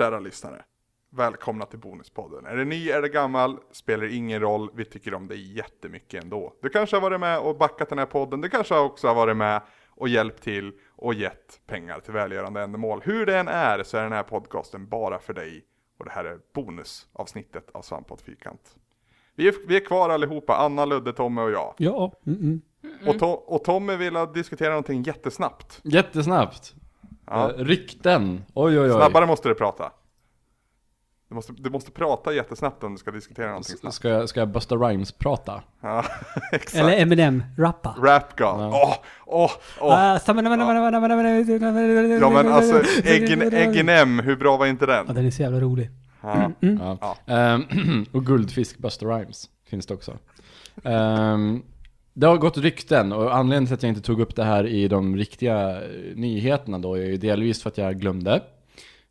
Kära lyssnare! Välkomna till Bonuspodden. Är det ny, är det gammal, spelar ingen roll. Vi tycker om dig jättemycket ändå. Du kanske har varit med och backat den här podden. Du kanske också har varit med och hjälpt till och gett pengar till välgörande ändamål. Hur det än är så är den här podcasten bara för dig. Och det här är bonusavsnittet av Svamppodd Fyrkant. Vi är, vi är kvar allihopa, Anna, Ludde, Tommy och jag. Ja, mm, mm. Och, to och Tommy vill diskutera någonting jättesnabbt. Jättesnabbt. Ja. Eh, rykten. Oj, oj, oj. Snabbare måste du prata. Du måste, du måste prata jättesnabbt om du ska diskutera någonting snabbt. Ska jag, ska jag Busta Rhymes prata? Ja, exakt. Eller Eminem, rappa. Rap God. Åh, Ja. åh, åh. Ah, Ja men alltså, Eggenem, hur bra var inte Ja, den? den är så jävla rolig. Ja. Ja. Ja. Ehm, och guldfisk Busta Rhymes finns det också. Ehm, det har gått rykten och anledningen till att jag inte tog upp det här i de riktiga eh, nyheterna då är ju delvis för att jag glömde.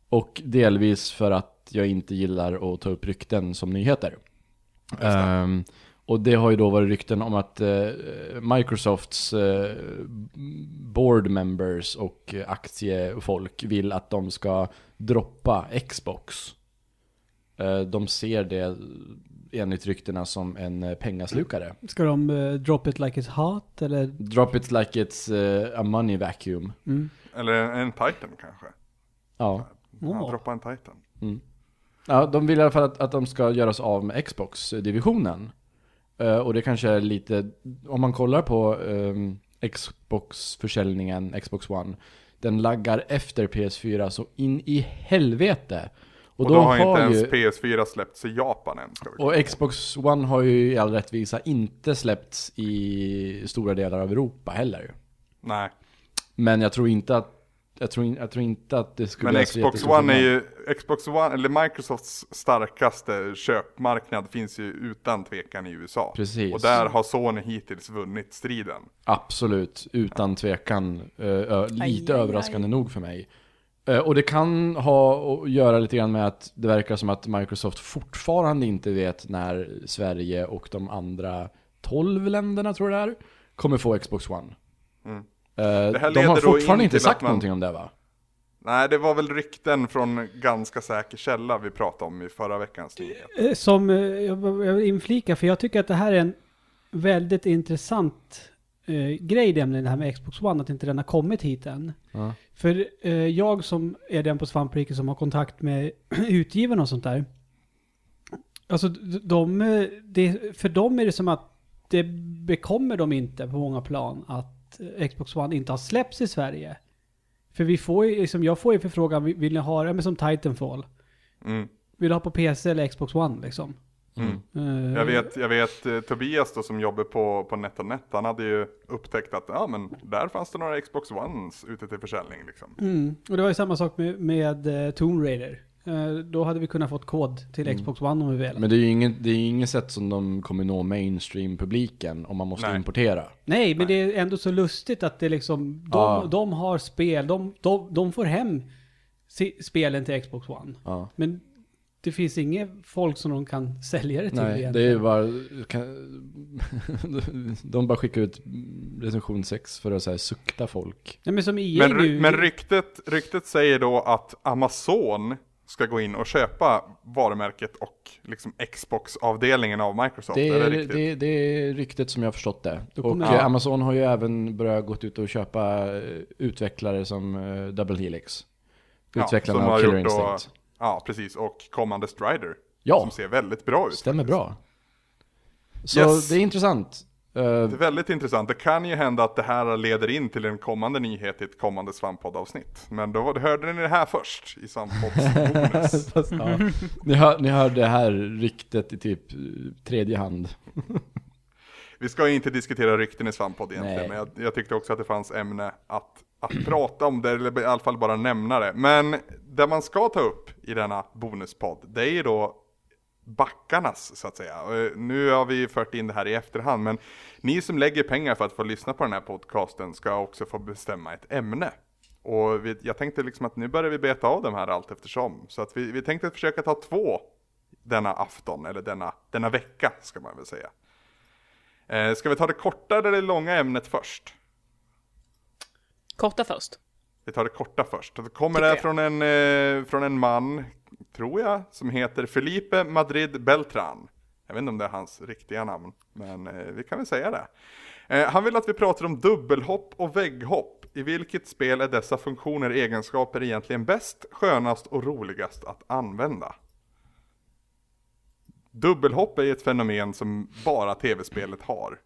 Och delvis för att jag inte gillar att ta upp rykten som nyheter. Ehm, och det har ju då varit rykten om att eh, Microsofts eh, board members och aktiefolk vill att de ska droppa Xbox. Eh, de ser det enligt ryktena som en eh, pengaslukare. Ska de uh, drop it like it's hot eller? Drop it like it's eh, a money vacuum. Mm. Eller en, en Titan kanske? Ja. Ja, Åh. droppa en Titan. Mm. Ja, de vill i alla fall att, att de ska göras av med Xbox-divisionen. Eh, och det kanske är lite, om man kollar på ehm, Xbox-försäljningen, Xbox One, den laggar efter PS4 så in i helvete. Och, Och, då, har inte ens ju, PS4 släppts i Japan än. Ska vi och Xbox One har ju i all rättvisa inte släppts i stora delar av Europa heller. Nej, Men jag tror inte att jag tror, in- jag tror inte att det skulle men Xbox One är ju, Xbox One, eller Microsofts starkaste köpmarknad finns ju utan tvekan i USA. Precis. Och där har Sony hittills vunnit striden. Absolut, utan tvekan. eh, ö, lite Aj, aj, aj. överraskande nog för mig. Eh, och det kan ha att göra lite grann med att det verkar som att Microsoft fortfarande inte vet när Sverige och de andra 12 länderna, tror jag det är, kommer få Xbox One. Mm. Eh, de har fortfarande in inte sagt man- någonting om det va? Nej, det var väl rykten från ganska säker källa vi pratade om i förra veckans nyhet. Eh, Som jag jag vill inflika, för jag tycker att det här är en väldigt intressant eh, grej, nämligen det här med Xbox One, att inte den har kommit hit än. Ja. För eh, jag som är den på Svampriket som har kontakt med utgivarna och sånt där. Alltså de, eh, det, för dem är det som att det bekommer dem inte på många plan att eh, Xbox One inte har släppts i Sverige. För vi får ju, liksom, jag får ju förfrågan, vill vill ni ha det, men som Titanfall. Mm. Vill du ha på PC eller Xbox One liksom? Mm. Eh, Jag vet, jag vet eh, Tobias då som jobbar på, på NetOnNet, han hade ju upptäckt att ja men där fanns det några Xbox Ones ute till försäljning liksom. Mm. Och det var ju samma sak med, med uh, Tomb Raider. Eh, då hade vi kunnat fått kod till Xbox One om vi ville. Men det är ju inget, det är inget sätt som de kommer nå mainstream-publiken om man måste Nej. importera. Nej, men det är ändå så lustigt att det liksom, de, Ja. de har spel, de, de, de får hem spelen till Xbox One. Ja. Men det finns inget folk som de kan sälja det till Nej, det är egentligen. ju bara... Kan, de bara skickar ut recension 6 för att så här, sukta folk. Nej, men som EA Men, nu... men ryktet, ryktet säger då att Amazon ska gå in och köpa varumärket och liksom Xbox-avdelningen av Microsoft. Det är det är, riktigt? det, det är ryktet som jag har förstått det. Och eh, Ja. Amazon har ju även börjat gått ut och köpa eh, utvecklare som eh, Double Helix. Ja, Utvecklarna som av Killer gjort då- Instinct. Ja, precis. Och kommande Strider. Ja, Som ser väldigt bra ut. stämmer faktiskt. bra. Så Yes. det är intressant. Eh, Det är väldigt intressant. Det kan ju hända att det här leder in till en kommande nyhet i ett kommande Svamppodd-avsnitt. Men då hörde ni det här först i Svamppodds bonus. ja. ni, hör, ni hör det här ryktet i typ eh, tredje hand. Vi ska ju inte diskutera rykten i Svamppodd egentligen, Nej. men jag, jag tyckte också att det fanns ämne att, att prata om det, eller i alla fall bara nämna det. Men det man ska ta upp i denna bonuspodd, det är ju då backarnas så att säga. Eh, Nu har vi fört in det här i efterhand, men ni som lägger pengar för att få lyssna på den här podcasten ska också få bestämma ett ämne. Och vi, jag tänkte liksom att nu börjar vi beta av de här allt eftersom. Så att vi, vi tänkte försöka ta två denna afton, eller denna, denna vecka ska man väl säga. Eh, ska vi ta det korta eller det långa ämnet först? Korta först. Vi tar det korta först. Det kommer det från en, eh, från en man, tror jag, som heter Felipe Madrid Beltran. Jag vet inte om det är hans riktiga namn, men eh, vi kan väl säga det. Eh, han vill att vi pratar om dubbelhopp och vägghopp. I vilket spel är dessa funktioner egenskaper egentligen bäst, skönast och roligast att använda? Dubbelhopp är ett fenomen som bara tv-spelet har.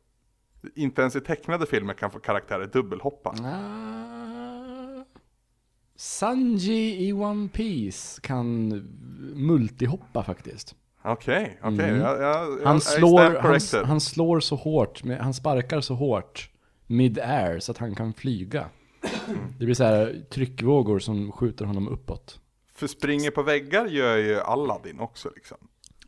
Inte ens i tecknade filmer kan få karaktärer dubbelhoppa. Ah, Sanji i One Piece kan multihoppa faktiskt. Okej, okej. Mm. Jag, jag, Han slår, han, han slår så hårt, med, han sparkar så hårt mid-air så att han kan flyga. Det blir så här tryckvågor som skjuter honom uppåt. För springer på väggar gör ju Aladdin också liksom.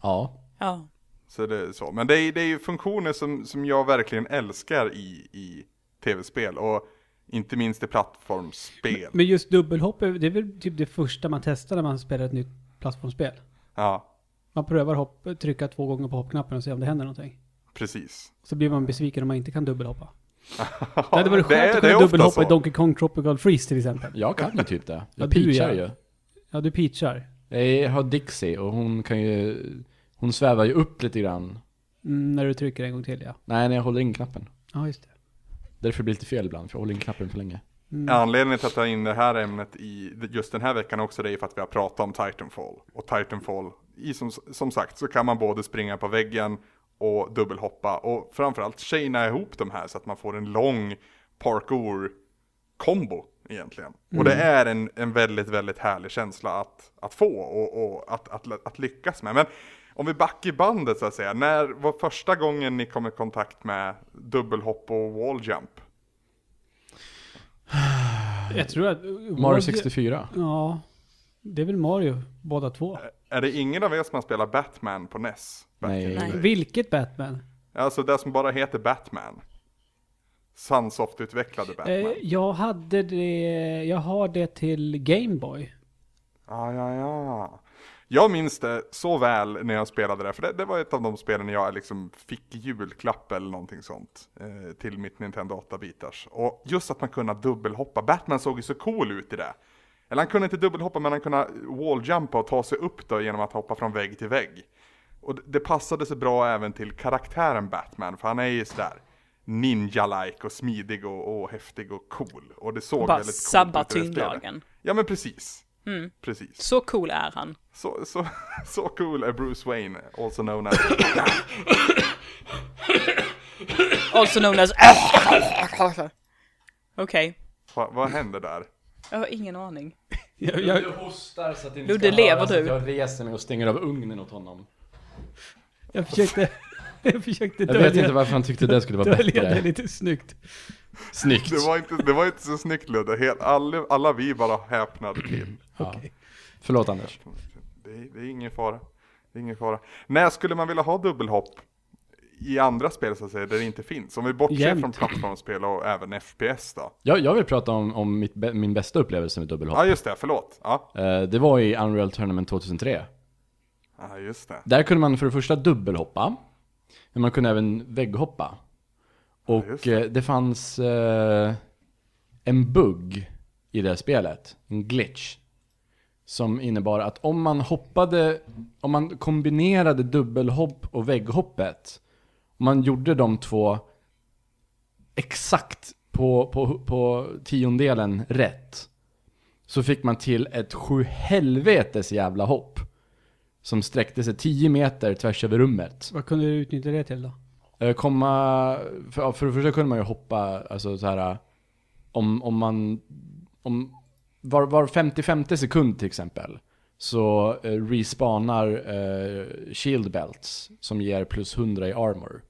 Ja. Ja. Så det är så. Men det är, det är ju funktioner som, som jag verkligen älskar i, i tv-spel. Och inte minst i plattformsspel. Men just dubbelhopp, det är väl typ det första man testar när man spelar ett nytt plattformsspel. Ja, Man prövar hopp, trycka två gånger på hoppknappen och se om det händer någonting. precis. Så blir man besviken om man inte kan dubbelhoppa. Det hade varit det skönt att kunna dubbelhoppa i. Donkey Kong Tropical Freeze till exempel. Jag kan ju typ det. Ja, Jag du peachar ja. ju. Ja, du peachar. Jag har Dixie och hon kan ju, hon svävar ju upp lite grann. Mm, när du trycker en gång till ja. Nej, när jag håller in knappen. Ja, just det. Därför blir det lite fel ibland, för jag håller in knappen för länge. Mm. Anledningen till att ta in det här ämnet i just den här veckan också det är för att vi har pratat om Titanfall. Och Titanfall, i som, som sagt så kan man både springa på väggen och dubbelhoppa och framförallt chaina ihop de här så att man får en lång parkour-kombo egentligen. Och det är en, en väldigt, väldigt härlig känsla att, att få och, och att, att, att lyckas med. Men om vi backar i bandet så att säga, när var första gången ni kom i kontakt med dubbelhopp och walljump? Jag tror att... Mario 64. Ja. Det är väl Mario, båda två. Är det ingen av er som har spelat Batman på NES? Nej. Nej. Vilket Batman? Alltså det som bara heter Batman. Sunsoft-utvecklade Batman. Eh, jag hade det... Jag har det till Gameboy. Ja, ja, ja. Jag minns det så väl när jag spelade det, för det, det var ett av de spelen jag liksom fick julklapp eller någonting sånt eh, till mitt Nintendo 8-bitars. Och just att man kunde dubbelhoppa, Batman såg ju så cool ut i det. Eller han kunde inte dubbelhoppa, men han kunde walljumpa och ta sig upp då genom att hoppa från vägg till vägg. Och det, passade så bra även till karaktären Batman, för han är ju sådär ninja-like och smidig och, och häftig och cool. Och det såg Bara väldigt coolt sabba ut det spelet. tyngdlagen. Ja men precis. Mm. Precis. Så cool är han. Så, så, så cool är Bruce Wayne, also known as... Also known as... Okej. Va, vad händer där? Jag har ingen aning. Jag, jag, hostar så att det inte Ludde, ska lever du? att Jag reser mig och stänger av ugnen åt honom. jag försökte... Jag försökte Jag vet inte varför han tyckte det skulle vara dölja det bättre. lite snyggt. Snyggt. Det var inte, det var inte så snyggt Ludde, Helt, alla, alla vi bara häpnade till. Ja. Okej. Förlåt Anders. Det är, det är ingen fara. Det är ingen fara. När skulle man vilja ha dubbelhopp i andra spel så att säga, där det inte finns? Om vi bortser Jämt. från plattformsspel och även FPS då. Jag, jag vill prata om, om mitt, min bästa upplevelse med dubbelhopp. Ja just det, förlåt. Ja, Eh, det var i Unreal Tournament 2003. ja just det. Där kunde man för det första dubbelhoppa, men man kunde även vägghoppa. Ja, Och det. eh, det fanns eh, en bugg i det spelet, en glitch. Som innebar att om man hoppade, om man kombinerade dubbelhopp och vägghoppet, om man gjorde de två exakt på, på, på tiondelen rätt, så fick man till ett sju helvetes jävla hopp. Som sträckte sig 10 meter tvärs över rummet. Vad kunde du utnyttja det till då? Eh, komma, för, för det första kunde man ju hoppa, alltså så här om, om man, om, var, var 50-50 sekund till exempel, så eh, respawnar eh, shield belts som ger plus 100 i armor.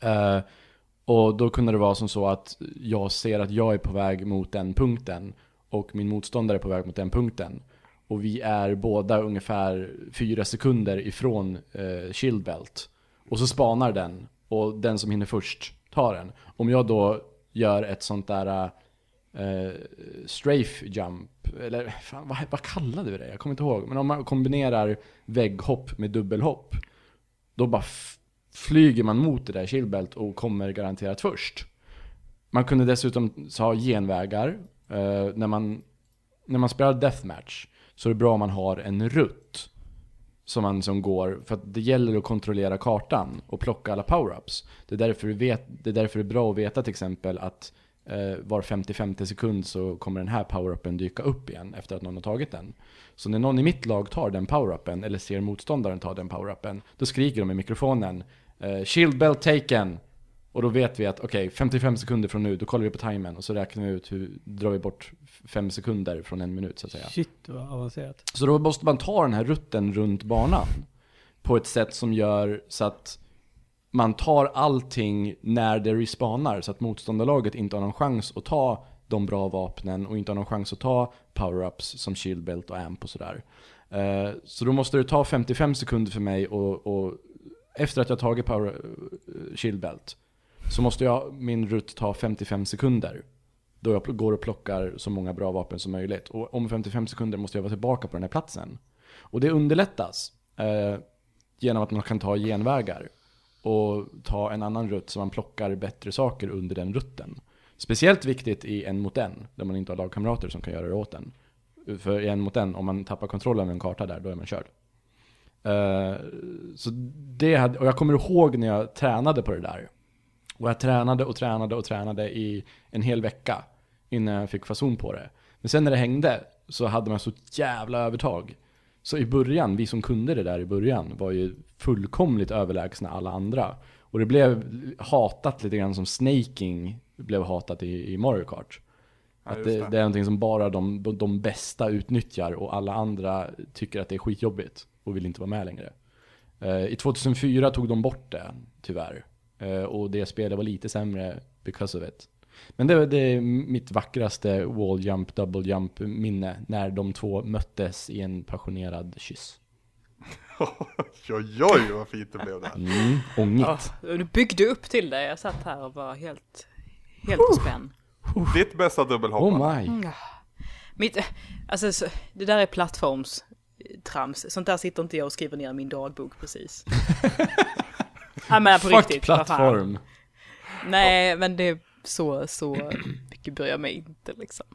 Eh, och då kunde det vara som så att jag ser att jag är på väg mot den punkten och min motståndare är på väg mot den punkten. Och vi är båda ungefär fyra sekunder ifrån eh, shield belt. Och så spanar den och den som hinner först tar den. Om jag då gör ett sånt där uh, strafe jump, eller fan, vad, vad kallade vi det? Jag kommer inte ihåg. Men om man kombinerar vägghopp med dubbelhopp, då bara flyger man mot det där chillbelt och kommer garanterat först. Man kunde dessutom ha genvägar. Uh, när, man, när man spelar deathmatch så är det bra om man har en rutt. Som man som går, för att det gäller att kontrollera kartan och plocka alla power-ups. Det är därför du vet, det är därför det är bra att veta till exempel att eh, var 50-50 sekund så kommer den här power-upen dyka upp igen efter att någon har tagit den. Så när någon i mitt lag tar den power-upen, eller ser motståndaren ta den power-upen, då skriker de i mikrofonen eh, Shield belt taken! Och då vet vi att okej, 55 sekunder från nu, då kollar vi på timern och så räknar vi ut hur, drar vi bort 5 sekunder från en minut så att säga. Shit vad avancerat. Så då måste man ta den här rutten runt banan på ett sätt som gör så att man tar allting när det respawnar så att motståndarlaget inte har någon chans att ta de bra vapnen och inte har någon chans att ta power-ups som shield belt och amp och sådär. Eh, Så då måste det ta 55 sekunder för mig och, och efter att jag tagit power eh, shield belt så måste jag, min rutt ta 55 sekunder. Då jag går och plockar så många bra vapen som möjligt. Och om 55 sekunder måste jag vara tillbaka på den här platsen. Och det underlättas eh, genom att man kan ta genvägar och ta en annan rutt så man plockar bättre saker under den rutten. Speciellt viktigt i en mot en, där man inte har lagkamrater som kan göra det åt en. För i en mot en, om man tappar kontrollen över en karta där, då är man körd. Uh, så det hade, och jag kommer ihåg när jag tränade på det där. Och jag tränade och tränade och tränade i en hel vecka innan jag fick fason på det. Men sen när det hängde så hade man så jävla övertag. Så i början, vi som kunde det där i början var ju fullkomligt överlägsna alla andra. Och det blev hatat lite grann som snaking blev hatat i, i Mario Kart. Ja, Att det, det. det är någonting som bara de, de bästa utnyttjar och alla andra tycker att det är skitjobbigt och vill inte vara med längre. Eh, I 2004 tog de bort det, tyvärr. Eh, och det spelet var lite sämre because of it. Men det, det är mitt vackraste wall jump, double jump minne när de två möttes i en passionerad kyss. oj, oj, vad fint det blev där. Mm, ångigt. Ja, du byggde upp till det. Jag satt här och var helt, helt på spänn. Ditt bästa dubbelhopp? Oh my. Mitt, alltså, så, det där är plattformstrams. Sånt där sitter inte jag och skriver ner i min dagbok precis. Jag menar på Fuck riktigt, plattform. Nej, men det är så, så mycket bryr jag mig inte liksom.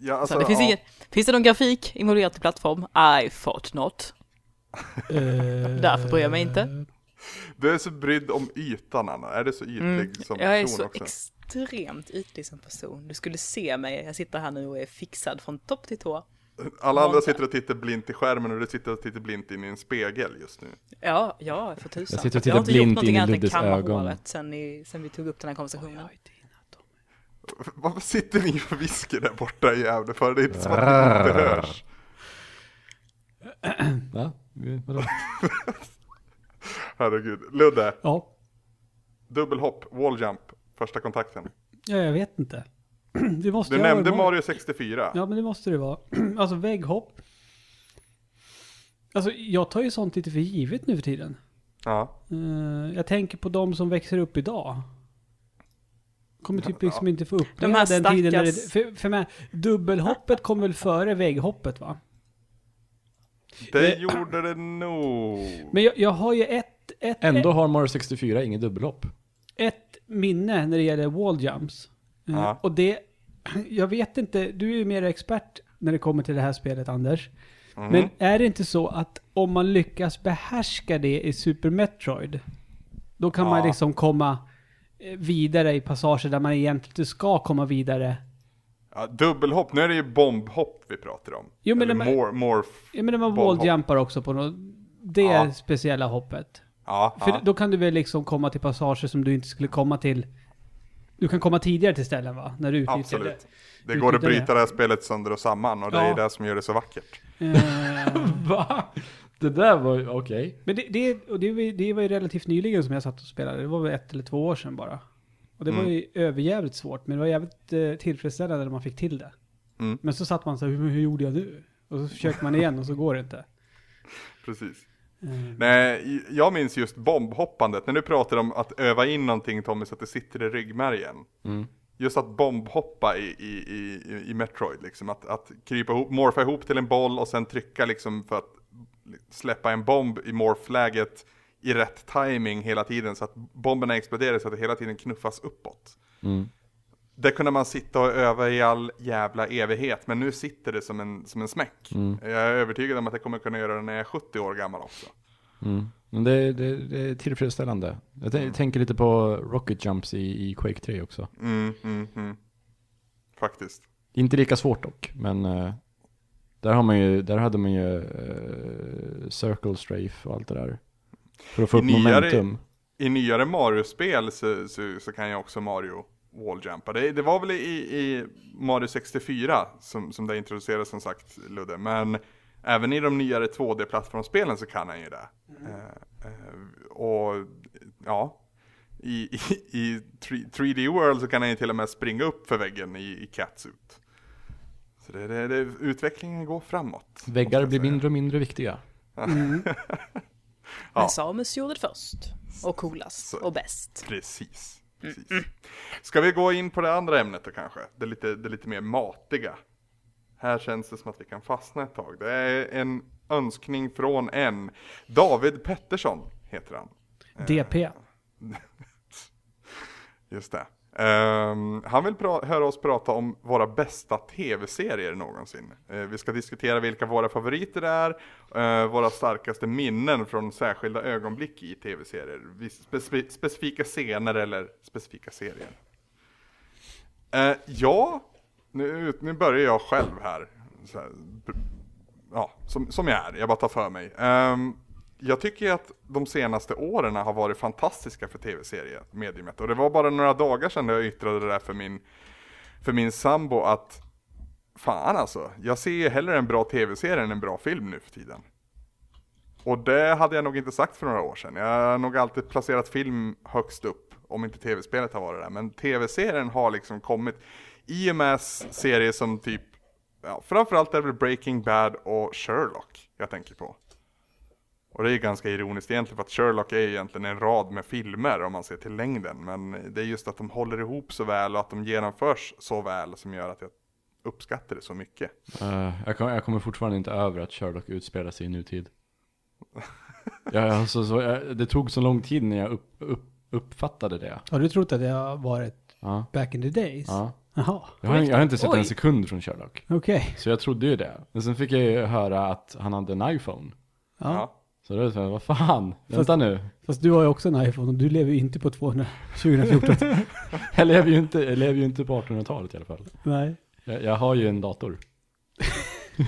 Ja, Så alltså, det finns, ja. ingen, finns det någon grafik involverat i plattform? I thought not. Därför bryr jag mig inte. Du är så brydd om ytan Anna, är det så ytlig Mm, som jag är person så också? extremt ytlig som person. Du skulle se mig, jag sitter här nu och är fixad från topp till tå. Alla andra sitter och tittar blint i skärmen och du sitter och tittar blint in i en spegel just nu. Ja, ja, för tusan. Jag sitter och jag har tittar inte gjort blint in någonting i annat än Luddes kamma ögon. håret sen, i, sen vi tog upp den här konversationen. Varför sitter ni och viskar där borta i Gävle för? Det är inte som att det inte hörs. Va? Vadå? Herregud. Ludde, Ja. dubbelhopp, wall jump, första kontakten. ja, jag vet inte. Det måste Du nämnde varit- Mario 64. Ja, men det måste det vara. Alltså vägghopp. Alltså jag tar ju sånt lite för givet nu för tiden. Ja. Eh, jag tänker på de som växer upp idag. Kommer typ liksom inte få De uppleva här den tiden. När det, stackars- för, för mig, dubbelhoppet kom väl före vägghoppet va? Det Det- gjorde det nog. Men jag, jag har ju ett, ett, Ändå har Mario 64 inget dubbelhopp. ett minne när det gäller wall jumps. Eh, Ja. Och det, jag vet inte, du är ju mer expert när det kommer till det här spelet Anders. Mhm. Men är det inte så att om man lyckas behärska det i Super Metroid, då kan man Ja. liksom komma eh, vidare i passager där man egentligen inte ska komma vidare. Ja, dubbelhopp, nu är det ju bombhopp vi pratar om. Jo, men de- more, morph. Jag menar man walljumpar också på något, det Ja. speciella hoppet. Ja, För ja. då kan du väl liksom komma till passager som du inte skulle komma till. Du kan komma tidigare till ställen va? När du utnyttjar absolut. Det Utnyttja går att det. bryta det här spelet sönder och samman och det är Ja. det som gör det så vackert. det. Eh, Va? Det där var okej. Men det, det, och det, var, ju- det var ju relativt nyligen som jag satt och spelade. Det var väl ett eller två år sedan bara. Och det var Mm. ju överjävligt svårt, men det var jävligt eh, tillfredsställande när man fick till det. Mm. Men så satt man så här, hur, hur gjorde jag nu? Och så försöker man igen och så går det inte. Precis. Eh, Nej, jag minns just bombhoppandet. När du pratar om att öva in någonting Tommy så att det sitter i ryggmärgen. Mm. Just att bombhoppa i, i, i, i Metroid liksom. Att, att krypa ihop, morfa ihop till en boll och sen trycka liksom för att släppa en bomb i morfläget i rätt timing hela tiden så att bomberna exploderar så att det hela tiden knuffas uppåt. Mm. Det kunde man sitta och öva i all jävla evighet, men nu sitter det som en, som en smäck. Mm. Jag är övertygad om att jag kommer kunna göra det när jag är 70 år gammal också. Mm. Men det, det, det är tillfredsställande. Jag tän- tänker lite på Rocket Jumps i, i Quake 3 också. Mm, mm, mm. Faktiskt. Inte lika svårt dock, men eh, där, har man ju, där hade man ju eh, Circle Strafe och allt det där. För att få I upp nyare- momentum. I nyare Mario-spel så, så, så kan jag också Mario walljumpa. Det, det var väl i, i Mario 64 som, som det introducerades som sagt, Ludde. Men även i de nyare 2D-plattformsspelen så kan han ju det. Eh, eh, och ja, i, i, i 3- 3D World så kan han ju till och med springa upp för väggen i, i Catsuit. Så det, det, det, utvecklingen går framåt. Väggar blir mindre och mindre viktiga. Ja. Men Samus gjorde det först. Och coolast. Så- Och bäst. Precis. Precis. Ska vi gå in på det andra ämnet då kanske? Det lite, det lite mer matiga. Här känns det som att vi kan fastna ett tag. Det är en önskning från en David Pettersson heter han. DP. Just det. Um, han vill pra- höra oss prata om våra bästa tv-serier någonsin. Uh, vi ska diskutera vilka våra favoriter är, uh, våra starkaste minnen från särskilda ögonblick i tv-serier. Spe specifika scener eller specifika serier. Uh, ja, nu, nu börjar jag själv här. Så här b- ja, som, som jag är, jag bara tar för mig. Um, jag tycker att de senaste åren har varit fantastiska för tv-seriemediet. Och det var bara några dagar sedan jag yttrade det där för min, för min sambo att Fan alltså, jag ser ju hellre en bra tv-serie än en bra film nu för tiden. Och det hade jag nog inte sagt för några år sedan. Jag har nog alltid placerat film högst upp, om inte tv-spelet har varit där. Men tv-serien har liksom kommit i och med serier som typ, ja, framförallt är det väl Breaking Bad och Sherlock jag tänker på. Och det är ganska ironiskt egentligen för att Sherlock är egentligen en rad med filmer om man ser till längden. Men det är just att de håller ihop så väl och att de genomförs så väl som gör att jag uppskattar det så mycket. Eh, jag, kom, jag kommer fortfarande inte över att Sherlock utspelar sig i nutid. jag, alltså, så, jag, det tog så lång tid när jag upp, upp, uppfattade det. Har du trott att det har varit Ja, back in the days? ja. Jaha, Jag, har, jag har inte sett Oj. en sekund från Sherlock. okej. Så jag trodde ju det. Men sen fick jag ju höra att han hade en iPhone. Ja. Så då så här, vad fan, vänta nu. Fast du har ju också en iPhone och du lever ju inte på 200, 2014. Jag lever ju inte, jag lever ju inte på 1800-talet i alla fall. Nej. Jag, jag har ju en dator.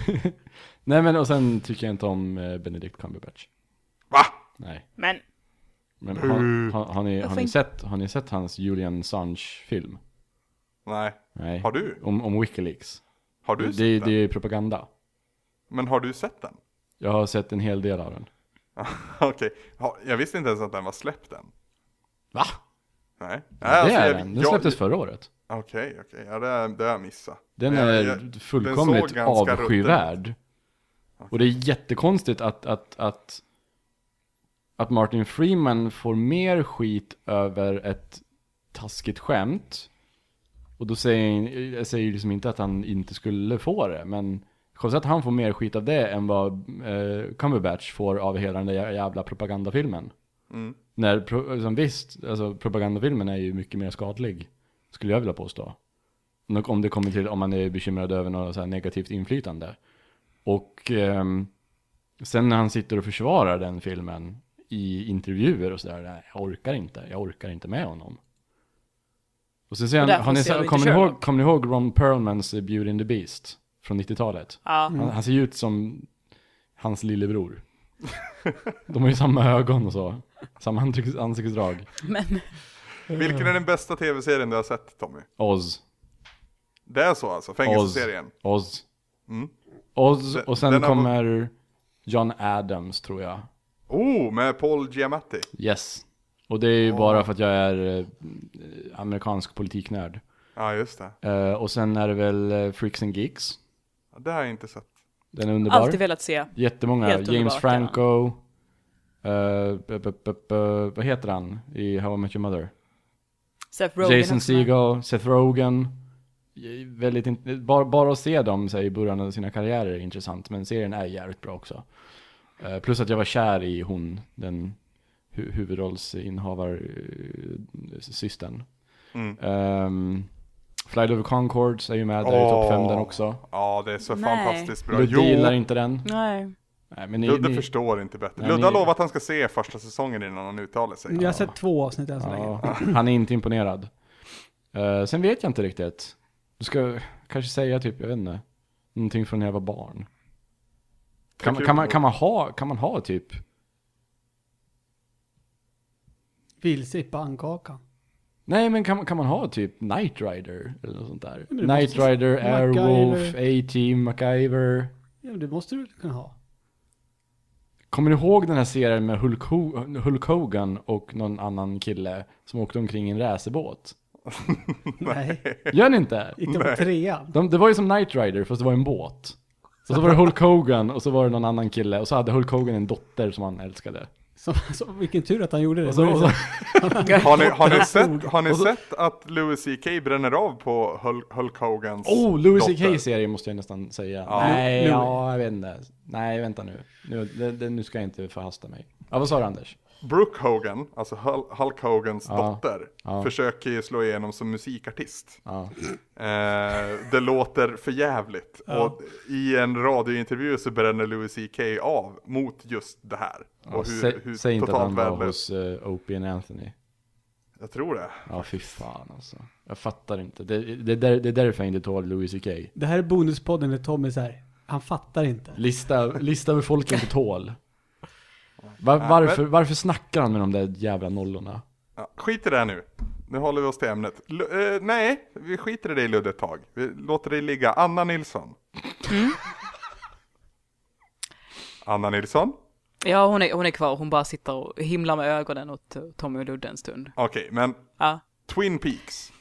Nej men och sen tycker jag inte om eh, Benedict Cumberbatch. Va? Nej. Men Men har, har, har, ni, har, ni sett, har ni sett hans Julian Assange-film? Nej. Nej. Har du? Om, om Wikileaks. Har du det, sett det, den? det är propaganda. Men har du sett den? Jag har sett en hel del av den. Okej, Ha- jag visste inte ens att den var släppt än. Va? Nej. det Nej, alltså, är jag- den. Den jag- släpptes förra året. Okej, okej. Ja, det, det har jag missat. Den jag- är jag- fullkomligt den avskyvärd. Och det är jättekonstigt att, att, att, att Martin Freeman får mer skit över ett taskigt skämt. Och då säger jag, jag säger liksom inte att han inte skulle få det, men konstigt att han får mer skit av det än vad eh, Cumberbatch får av hela den där jä- jävla propagandafilmen. Mm. När, alltså, visst, alltså propagandafilmen är ju mycket mer skadlig, skulle jag vilja påstå. Om det kommer till, om man är bekymrad över något negativt inflytande. Och ehm, sen när han sitter och försvarar den filmen i intervjuer och sådär, jag orkar inte, jag orkar inte med honom. Och sen säger han, har ni, kommer, ni ihåg, kommer ni ihåg Ron Perlmans eh, Beauty and the Beast? Från 90-talet? ja, Han, han ser ju ut som hans lillebror. De har ju samma ögon och så. Samma ansikts- ansiktsdrag. men Vilken är den bästa tv-serien du har sett Tommy? Oz. Det är så alltså? Fängelseserien? Oz. Mm. Oz och sen den har- kommer John Adams tror jag. Oh, med Paul Giamatti. Yes. Och det är ju bara för att jag är eh, amerikansk politiknörd. Ja, just det. Eh, och sen är det väl eh, Freaks and Geeks. Det har jag inte sett. Den är underbar. alltid velat se. Jättemånga. Helt James underbart, Franco. eh, b- b- b- b- vad heter han i How I Met Your Mother? Seth Rogen Jason. Segel, Seth Rogen. Eh, Väldigt bara, bara att se dem så här, i början av sina karriärer är intressant, men serien är jävligt bra också. Eh, plus att jag var kär i hon, den hu- huvudrollsinnehavar uh, systern. Mm. Ehm, Flight of Concords är ju med där i topp 5 den också. Ja, det är så Nej. fantastiskt bra. Ludde Jo, gillar inte den. Nej. Nej, men ni, Ludde ni, förstår inte bättre. Nej, Ludde ni- har lovat att han ska se första säsongen innan han uttalar sig. Jag har sett två avsnitt än så länge. han är inte imponerad. Eh, sen vet jag inte riktigt. Du ska kanske säga typ, jag vet inte, någonting från när jag var barn. Kan, man- kan, man, kan, man ha, kan man ha typ, Vilse i pannkakan. Nej men kan, man- kan man ha typ Knight Rider eller något sånt där? Knight Rider, Airwolf. A-Team, MacGyver. Ja, men det måste du kunna ha? Kommer du ihåg den här serien med Hulk, Ho- Hulk Hogan och någon annan kille som åkte omkring i en racerbåt? Nej. Gör ni inte? Gick det på trean? De, det var ju som Knight Rider fast det var en båt. Så, så var det Hulk Hogan och så var det någon annan kille och så hade Hulk Hogan en dotter som han älskade. Så, så, vilken tur att han gjorde det. Så, Har ni, har ni, sett, har ni sett att Louis CK bränner av på Hulk, Hulk Hogans oh, Louis dotter? CK-serie måste jag nästan säga. Ja. Nej, Louis. ja, jag vet inte. Nej, vänta nu. Nu, det, det, nu ska jag inte förhasta mig. Ja, vad sa du Anders? Brooke Hogan, alltså Hul- Hulk Hogans Ja. dotter, Ja. försöker ju slå igenom som musikartist. Ja. Eh, det låter för jävligt. Och i en radiointervju så bränner Louis CK av mot just det här. Ja, Och hur, säg, hur säg inte att han var hos uh, Opie and Anthony. Jag tror det. Ja, fy fan alltså. Jag fattar inte. Det, det, är där, det är därför jag inte tål Louis CK. Det här är bonuspodden där Tommy säger han fattar inte. Lista, lista över folk inte tål. Var, varför, varför snackar han med de där jävla nollorna? Ja, skit i det här nu. Nu håller vi oss till ämnet. L- eh, nej, vi skiter i dig Ludde ett tag. Vi låter dig ligga. Anna Nilsson. Anna Nilsson? Ja, hon är, hon är kvar. Hon bara sitter och himlar med ögonen åt Tommy och Ludde en stund. Okej, men Ja. Twin Peaks.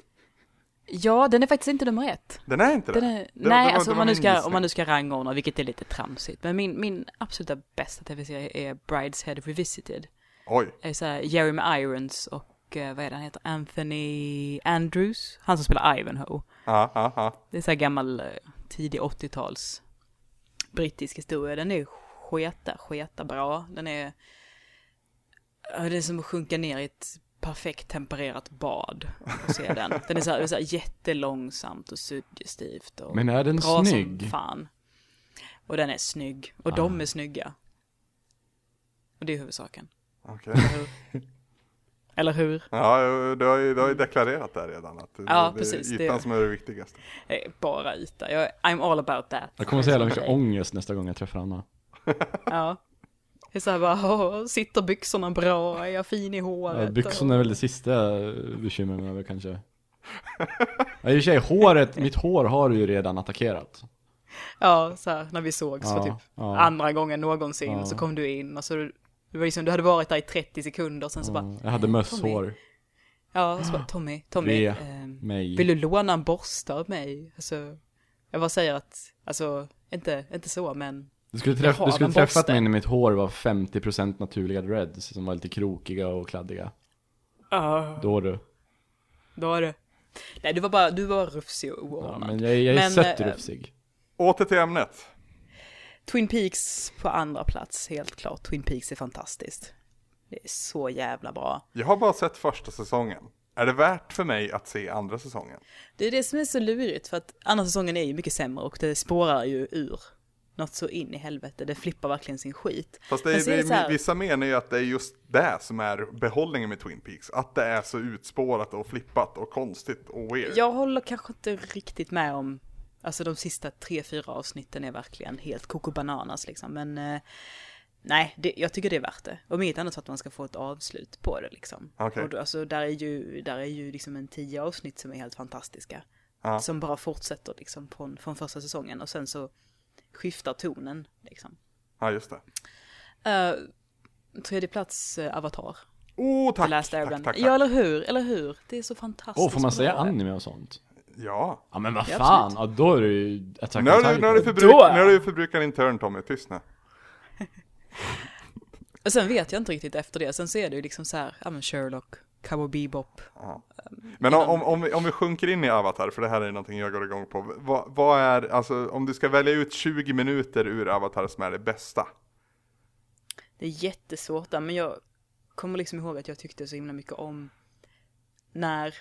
Ja, den är faktiskt inte nummer ett. Den är inte Den är, Det- det nej, var- alltså det om man, nu ska, gissning. om man nu ska rangordna, vilket är lite tramsigt. Men min, min absoluta bästa tv-serie är Brideshead Revisited. Oj. Det är så här Jeremy Irons och eh, vad är det han heter? Anthony Andrews. Han som spelar Ivanhoe. Ja, ja, ja. Det är så här gammal eh, tidig 80-tals brittisk historia. Den är sketa, sketa bra. Den är, det är som att sjunka ner i ett perfekt tempererat bad och se den. Den är så här, så här jättelångsamt och suggestivt och Men är den bra snygg? som fan. Och den är snygg. Och de är snygga. Och det är huvudsaken. Okej. Eller hur? Eller hur? Ja, du har ju, du har ju deklarerat det redan. Att Ja, det precis, är det- ytan som är det viktigaste. Det är bara yta. Jag, I'm all about that. Jag kommer att så jävla mycket ångest nästa gång jag träffar Anna. Ja. Det är så här bara, sitter byxorna bra? Är jag fin i håret? Ja, byxorna är väl det sista bekymrar mig över kanske. Ja, i och för sig, håret, mitt hår har du ju redan attackerat. Ja, så här, när vi sågs för Ja, typ ja. andra gången någonsin Ja. så kom du in och så det var liksom, du hade varit där i 30 sekunder och sen så bara, Ja, Jag hade mösshår. ja, och så bara, Tommy, Tommy, ehm, mig. vill du låna en borste av mig? Alltså, jag bara säger att, alltså, inte, inte så, men Du skulle, träff, har du skulle träffat mig när mitt hår var 50% naturliga dreads som var lite krokiga och kladdiga. ja, Då du. då är det. Nej, du var bara, du var rufsig och Ja, oordnad. men jag, jag är Men, sött eh, rufsig. Åter till ämnet. Twin Peaks på andra plats, helt klart. Twin Peaks är fantastiskt. Det är så jävla bra. Jag har bara sett första säsongen. Är det värt för mig att se andra säsongen? Det är det som är så lurigt, för att andra säsongen är ju mycket sämre och det spårar ju ur något så in i helvete. Det flippar verkligen sin skit. Fast det är, så är det så här- vissa menar ju att det är just det som är behållningen med Twin Peaks. Att det är så utspårat och flippat och konstigt och weird. Jag håller kanske inte riktigt med om, alltså de sista tre, fyra avsnitten är verkligen helt koko bananas liksom, men eh, nej, det, jag tycker det är värt det. Om inget annat för att man ska få ett avslut på det liksom. Okej. Och då, alltså där är ju, där är ju liksom en tio avsnitt som är helt fantastiska. Ja. Som bara fortsätter liksom från, från första säsongen och sen så skiftar tonen liksom. Ja, just det. Uh, tredje plats, uh, Avatar. Oh, The tack! Last tack, tack, tack. Ja, eller hur? Eller hur? Det är så fantastiskt. Åh, får man säga anime och sånt? Ja. Ja men vad fan, ja, då är det ju Attack Nu on har du, Titan. nu har förbrukat din turn Tommy, tyst nu. Och sen vet jag inte riktigt efter det. Sen så är det ju liksom så här, ja men Sherlock, Cowboy Bebop. Men om, om, om, vi, om vi sjunker in i Avatar, för det här är någonting jag går igång på. Vad, vad är, alltså om du ska välja ut 20 minuter ur Avatar som är det bästa? Det är jättesvårt där, men jag kommer liksom ihåg att jag tyckte så himla mycket om när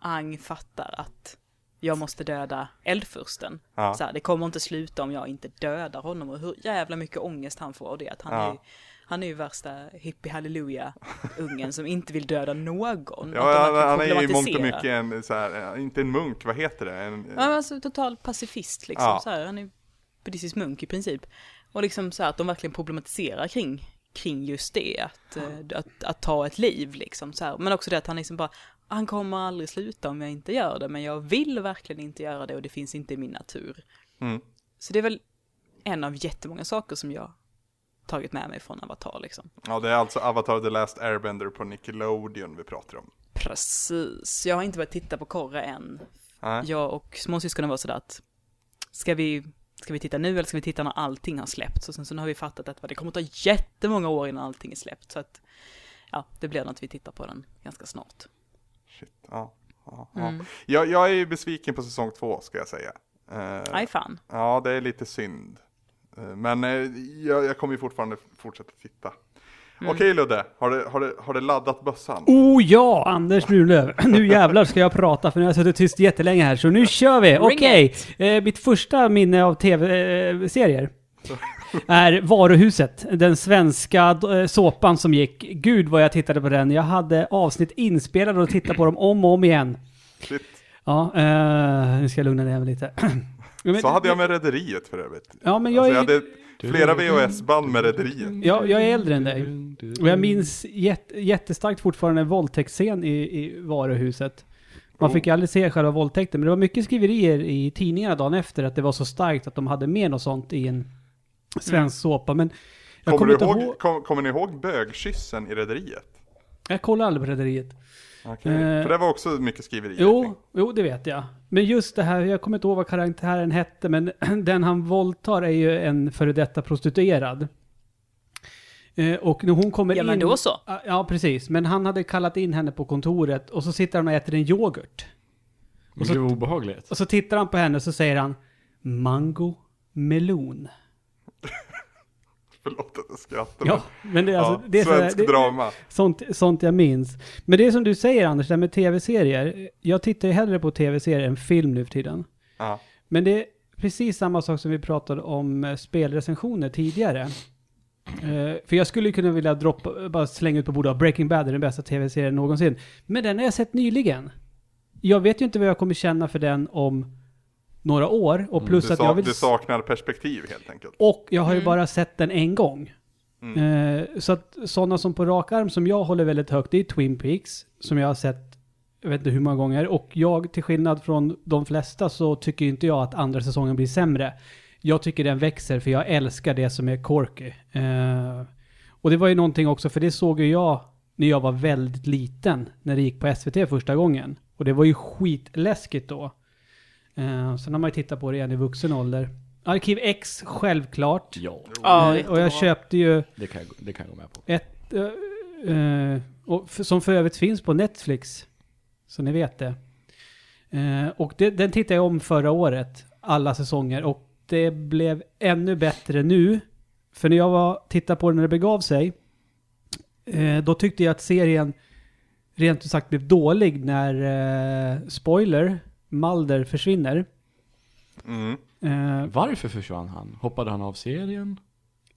Ang fattar att jag måste döda eldfursten. Ja. Så här, det kommer inte sluta om jag inte dödar honom och hur jävla mycket ångest han får av det. Att han, Ja. är, han är ju värsta hippie halleluja ungen som inte vill döda någon. Att Ja, han, han är ju i mångt och mycket en, så här, eh, inte en munk, vad heter det? En, Ja, men alltså total pacifist liksom. Ja. Så här, han är buddhistisk munk i princip. Och liksom så här att de verkligen problematiserar kring, kring just det, att, eh, att, att ta ett liv liksom. Så här. Men också det att han liksom bara, han kommer aldrig sluta om jag inte gör det, men jag vill verkligen inte göra det och det finns inte i min natur. Mm. Så det är väl en av jättemånga saker som jag tagit med mig från Avatar liksom. Ja, det är alltså Avatar The Last Airbender på Nickelodeon vi pratar om. Precis, jag har inte börjat titta på Korra än. Nej. Jag och småsyskonen var sådär att, ska vi, ska vi titta nu eller ska vi titta när allting har släppts? Och sen så nu har vi fattat att det kommer ta jättemånga år innan allting är släppt. Så att, ja, det blir nog att vi tittar på den ganska snart. Shit, ja. ja, ja. Mm. Jag, jag är ju besviken på säsong två, ska jag säga. Aj fan. Ja, det är lite synd. Eh, Men eh, jag, jag kommer ju fortfarande fortsätta titta. Mm. Okej Ludde, har du, har, du, har du laddat bössan? Oh ja, Anders Brunlöv. Nu jävlar ska jag prata för nu har jag suttit tyst jättelänge här. Så nu kör vi! Okej. Eh, mitt första minne av tv-serier är Varuhuset. Den svenska såpan som gick. Gud vad jag tittade på den. Jag hade avsnitt inspelade och tittade på dem om och om igen. Shit. Ja, eh, nu ska jag lugna ner mig lite. Men- Så hade jag med Rederiet för övrigt. Ja, men jag Alltså, jag är... hade flera VHS-band med Rederiet. Ja, jag är äldre än dig. Och jag minns jätte, jättestarkt fortfarande en våldtäktsscen i, i varuhuset. Man Oh. fick ju aldrig se själva våldtäkten, men det var mycket skriverier i tidningarna dagen efter att det var så starkt att de hade med något sånt i en svensk såpa. Men jag Kommer, kommer, ihåg, ihåg... kom, kommer ni ihåg bögkyssen i Rederiet? Jag kollar aldrig på Rederiet. Okej. Eh, För det var också mycket skriverier Jo, jo, det vet jag. Men just det här, jag kommer inte ihåg vad karaktären hette, men den han våldtar är ju en före detta prostituerad. Eh, och när hon kommer Ja, in... men då så. Ja, Ja, precis. Men han hade kallat in henne på kontoret och så sitter han och äter en yoghurt. Och så obehagligt. Och så tittar han på henne och så säger han Mango melon. Förlåt att jag skrattar. Ja, men det är alltså... ja, det är svensk det, drama. Sånt, sånt jag minns. Men det är som du säger Anders, det här med tv-serier. Jag tittar ju hellre på tv-serier än film nu för tiden. Ja. Men det är precis samma sak som vi pratade om eh, spelrecensioner tidigare. Eh, för jag skulle kunna vilja droppa, bara slänga ut på bordet, Breaking Bad är den bästa tv-serien någonsin. Men den har jag sett nyligen. Jag vet ju inte vad jag kommer känna för den om några år. Och plus Du, att jag vill... du saknar perspektiv helt enkelt. Och jag har ju Mm. bara sett den en gång. Mm. Eh, så att sådana som på rak arm som jag håller väldigt högt, det är Twin Peaks. Som jag har sett, jag vet inte hur många gånger. Och jag, till skillnad från de flesta, så tycker inte jag att andra säsongen blir sämre. Jag tycker den växer, för jag älskar det som är corky. Eh, och det var ju någonting också, för det såg ju jag när jag var väldigt liten. När det gick på SVT första gången. Och det var ju skitläskigt då. Eh, sen har man ju tittat på det igen i vuxen ålder. Arkiv X, självklart. Ja, Ja, Eh, och jag köpte ju det kan, jag, det kan jag gå med på. ett, eh, eh, och för, som för övrigt finns på Netflix. Så ni vet det. Eh, och det, den tittade jag om förra året, alla säsonger. Och det blev ännu bättre nu. För när jag var, tittade på den när det begav sig, eh, då tyckte jag att serien rent ut sagt blev dålig när, eh, spoiler, Mulder försvinner. Mm. Eh, Varför försvann han? Hoppade han av serien?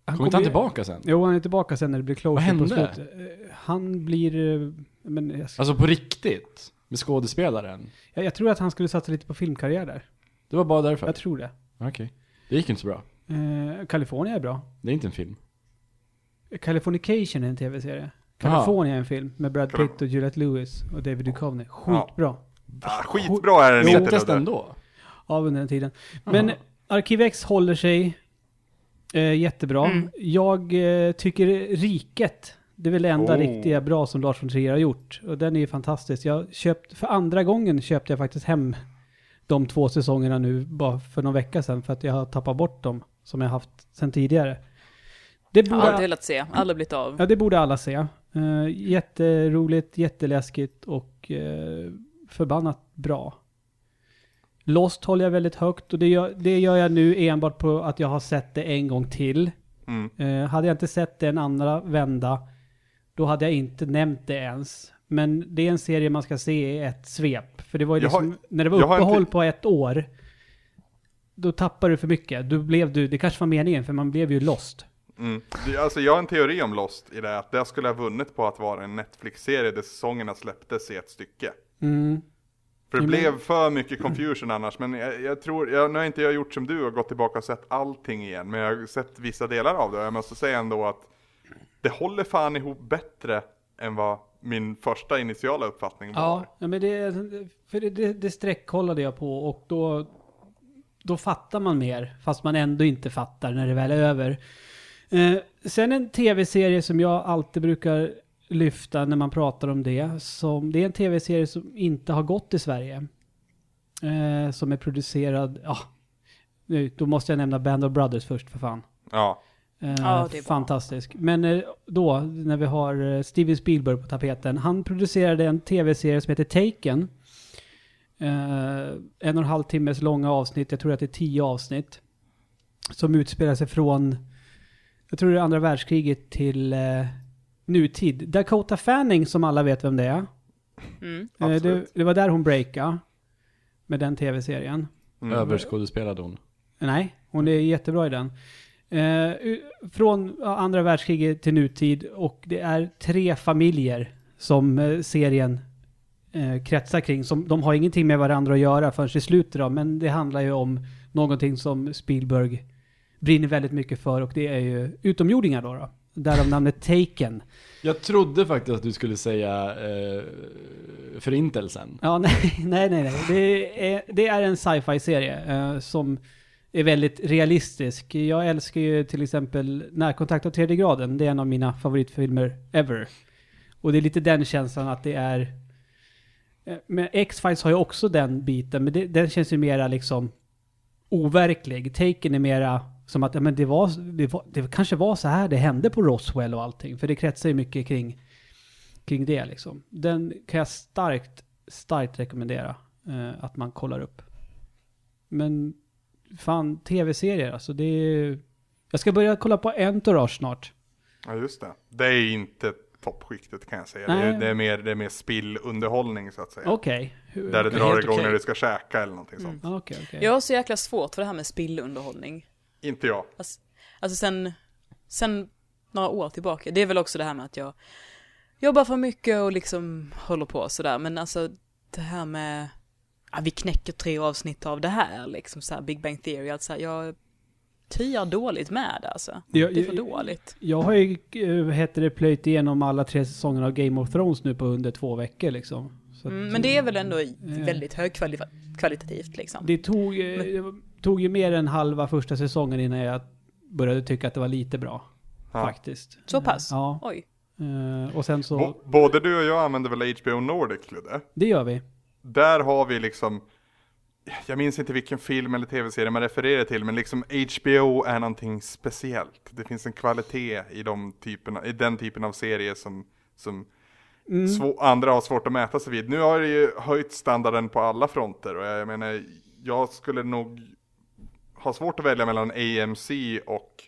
han Kom inte han tillbaka sen? Jo, han är tillbaka sen när det blir closure Vad hände? på slutet. Eh, Han blir... eh, Men jag, Alltså på riktigt? Med skådespelaren? jag, jag tror att han skulle satsa lite på filmkarriär där. Det var bara därför? Jag tror det. Okej. Det gick inte så bra. Eh, California är bra. Det är inte en film. Californication är en tv-serie. Jaha. California är en film med Brad Pitt och Juliette Lewis och David Duchovny. Skitbra. Ah, skitbra är den Jo. inte Släpptes den Ludde. då? Av under den tiden. Men Jaha. Arkiv X håller sig eh, jättebra. Mm. Jag eh, tycker Riket, det är väl det enda Oh. riktiga bra som Lars von Trier har gjort. Och den är ju fantastisk. Jag köpt, för andra gången köpte jag faktiskt hem de två säsongerna nu bara för någon vecka sedan för att jag har tappat bort dem som jag haft sedan tidigare. Det borde, alltid velat se, aldrig blivit av. ja, det borde alla se. Uh, jätteroligt, jätteläskigt och eh, förbannat bra. Lost håller jag väldigt högt och det gör, det gör jag nu enbart på att jag har sett det en gång till. Mm. Eh, hade jag inte sett det en andra vända, då hade jag inte nämnt det ens. Men det är en serie man ska se i ett svep. För det var ju Jag har- liksom, när det var uppehåll på ett år, då tappade du för mycket. Då blev du, det kanske var meningen, för man blev ju lost. Mm. Alltså jag har en teori om Lost i det att det skulle ha vunnit på att vara en Netflix-serie där säsongerna släpptes i ett stycke. Mm. För det blev för mycket confusion annars, men jag, jag tror, jag, nu har inte jag gjort som du och gått tillbaka och sett allting igen, men jag har sett vissa delar av det och jag måste säga ändå att det håller fan ihop bättre än vad min första initiala uppfattning var. Ja, ja, men det, för det, det, det sträckkollade jag på och då, då fattar man mer, fast man ändå inte fattar när det väl är över. Eh, sen en tv-serie som jag alltid brukar lyfta när man pratar om det, som, det är en tv-serie som inte har gått i Sverige. Eh, som är producerad, ja, nu, då måste jag nämna Band of Brothers först för fan. Ja. Eh, Ja, det är bra. fantastisk. Men eh, då, när vi har eh, Steven Spielberg på tapeten. Han producerade en tv-serie som heter Taken. Eh, en och en halv timmes långa avsnitt, jag tror att det är tio avsnitt. Som utspelar sig från, jag tror det är andra världskriget till eh, nutid. Dakota Fanning, som alla vet vem det är. Mm. Eh, det, det var där hon breakade. Med den tv-serien. Mm. Överskådespelade hon. Nej, hon är jättebra i den. Eh, från andra världskriget till nutid och det är tre familjer som eh, serien eh, kretsar kring. Som, de har ingenting med varandra att göra förrän i slutet då, men det handlar ju om någonting som Spielberg brinner väldigt mycket för och det är ju utomjordingar då. då. Därav namnet Taken. Jag trodde faktiskt att du skulle säga eh, Förintelsen. Ja, nej, nej, nej. Det, är, det är en sci-fi-serie eh, som är väldigt realistisk. Jag älskar ju till exempel Närkontakt av tredje graden. Det är en av mina favoritfilmer ever. Och det är lite den känslan att det är... eh, Men X-Files har ju också den biten, men det, den känns ju mera liksom overklig. Taken är mera som att ja, men det, var, det, var, det kanske var så här det hände på Roswell och allting. För det kretsar ju mycket kring, kring det liksom. Den kan jag starkt, starkt rekommendera eh, att man kollar upp. Men fan, tv-serier alltså det är... Jag ska börja kolla på Entourage snart. Ja, just det. Det är inte toppskiktet kan jag säga. Det Nej. är, det är mer, det är mer spillunderhållning så att säga. Okej. Hur- Där det drar igång okej. när du ska käka eller någonting Mm. sånt. Okej. Jag har så jäkla svårt för det här med spillunderhållning. Inte jag. Alltså, alltså sen, sen några år tillbaka. Det är väl också det här med att jag jobbar för mycket och liksom håller på sådär. Men alltså det här med, ja, vi knäcker tre avsnitt av det här liksom så här Big Bang Theory. Alltså jag tyar dåligt med det alltså. Jag- Det är för jag- dåligt. Jag har ju, eh, vad heter det, plöjt igenom alla tre säsongerna av Game of Thrones nu på under två veckor liksom. Så att, Mm, men det är väl ändå väldigt högkvalitativt liksom. Det tog, eh, det tog ju mer än halva första säsongen innan jag började tycka att det var lite bra. Ja. Faktiskt. Så pass? Ja. Oj. Eh, Och sen så, B- både du och jag använder väl HBO Nordic, Ludde? det gör vi. Där har vi liksom, jag minns inte vilken film eller tv-serie man refererar till, men liksom HBO är någonting speciellt. Det finns en kvalitet i, de typerna, i den typen av serier som, som Mm. svå, andra har svårt att mäta sig vid. Nu har det ju höjt standarden på alla fronter och jag menar, jag skulle nog ha svårt att välja mellan AMC och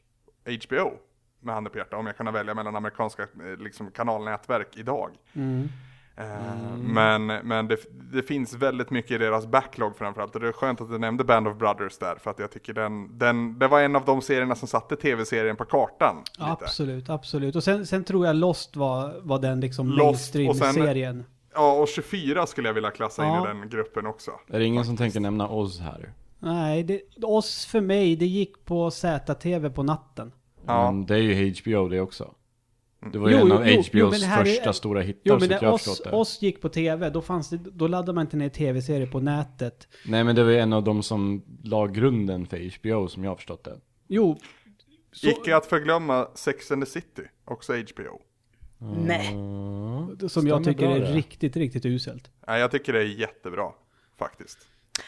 HBO med handen på hjärtat om jag kunde välja mellan amerikanska eh, liksom, kanalnätverk idag. Mm. Eh, Men, men det, det finns väldigt mycket i deras backlog framförallt. Och det är skönt att du nämnde Band of Brothers där. För att jag tycker den, den, det var en av de serierna som satte tv-serien på kartan. Lite. Absolut, absolut. Och sen, sen tror jag Lost var, var den liksom mainstream-serien. Ja, och 24 skulle jag vilja klassa in Ja. i den gruppen också. Är det ingen som tänker nämna oss här? Nej, det, oss för mig, det gick på ZTV på natten. Ja. Men det är ju HBO det också. Det var ju Jo, en av jo, HBOs jo, det här är- första stora hittar Jo, men jag när har oss, det. oss gick på TV, då, fanns det, då laddade man inte ner tv-serier på nätet. Nej men det var ju en av de som la grunden för HBO som jag har förstått det. Jo, så, Icke att förglömma Sex and the City, också HBO. Nej. Mm. som jag Stämmer tycker bra är det. riktigt, riktigt uselt. Nej, jag tycker det är jättebra, faktiskt.